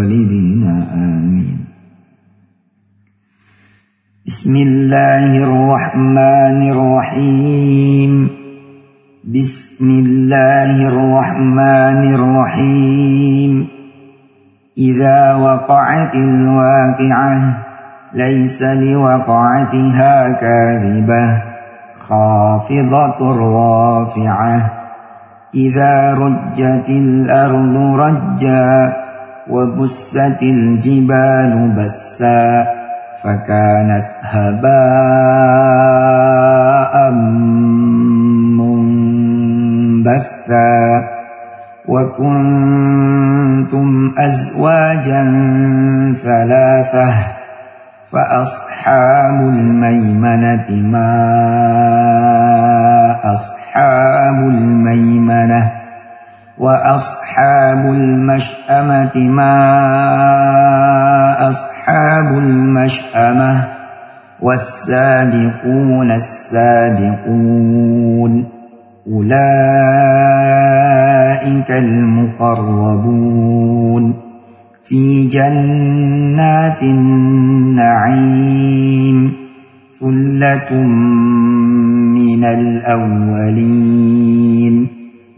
ولوالدينا آمين. بسم الله الرحمن الرحيم. بسم الله الرحمن الرحيم. إذا وقعت الواقعة ليس لوقعتها كاذبة. خافضة رافعة. إذا رجت الأرض رجا وبست الجبال بسا فكانت هباء منبثا وكنتم أزواجا ثلاثة فأصحاب الميمنة ما أصحاب الميمنة وأصحاب المشأمة ما أصحاب المشأمة والسابقون السابقون أولئك المقربون في جنات النعيم ثلة من الأولين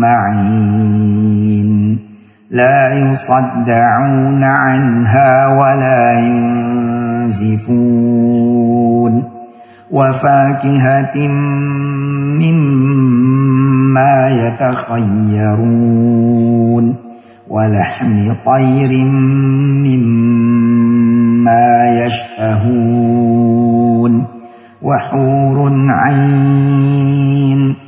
معين لا يصدعون عنها ولا ينزفون. وفاكهة مما يتخيرون. ولحم طير مما يشتهون. وحور عين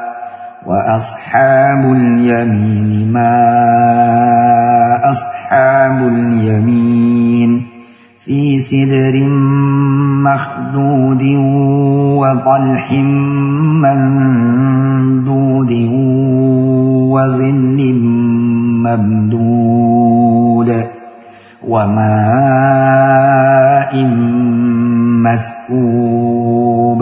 وأصحاب اليمين ما أصحاب اليمين في سدر مخدود وطلح ممدود وظل ممدود وماء مسكوب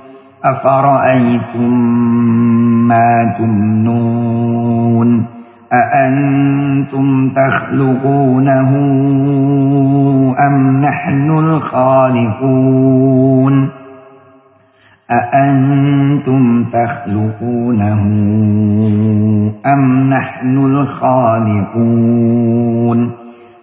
أفرأيتم ما تمنون؟ أأنتم تخلقونه أم نحن الخالقون؟ أأنتم تخلقونه أم نحن الخالقون؟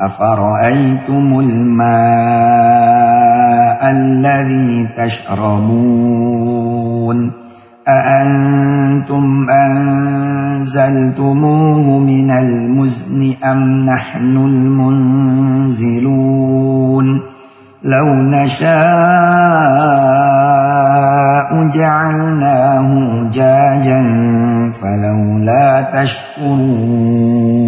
أفرأيتم الماء الذي تشربون أأنتم أنزلتموه من المزن أم نحن المنزلون لو نشاء جعلناه جاجا فلولا تشكرون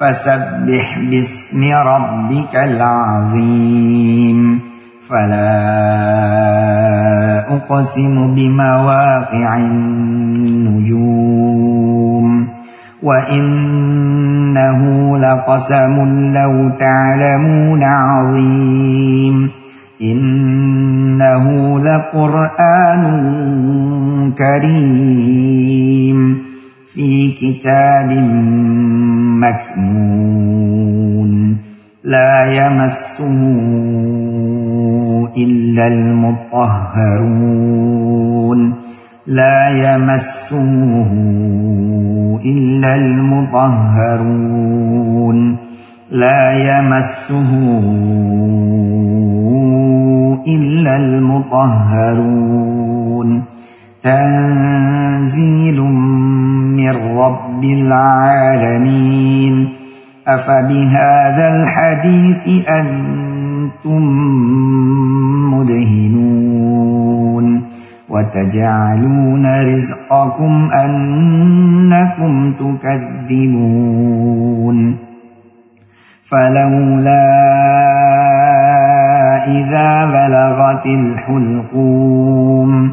فسبح باسم ربك العظيم. فلا أقسم بمواقع النجوم. وإنه لقسم لو تعلمون عظيم. إنه لقرآن كريم. في كتاب مكنون لا يمسه إلا المطهرون لا يمسه إلا المطهرون لا يمسه إلا المطهرون تنزيل من رب العالمين. أفبهذا الحديث أنتم مدهنون. وتجعلون رزقكم أنكم تكذبون. فلولا إذا بلغت الحلقوم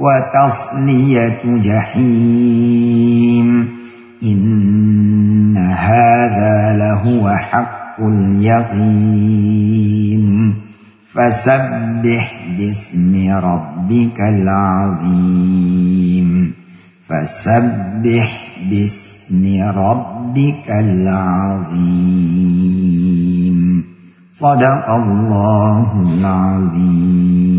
وتصلية جحيم. إن هذا لهو حق اليقين. فسبح باسم ربك العظيم. فسبح باسم ربك العظيم. صدق الله العظيم.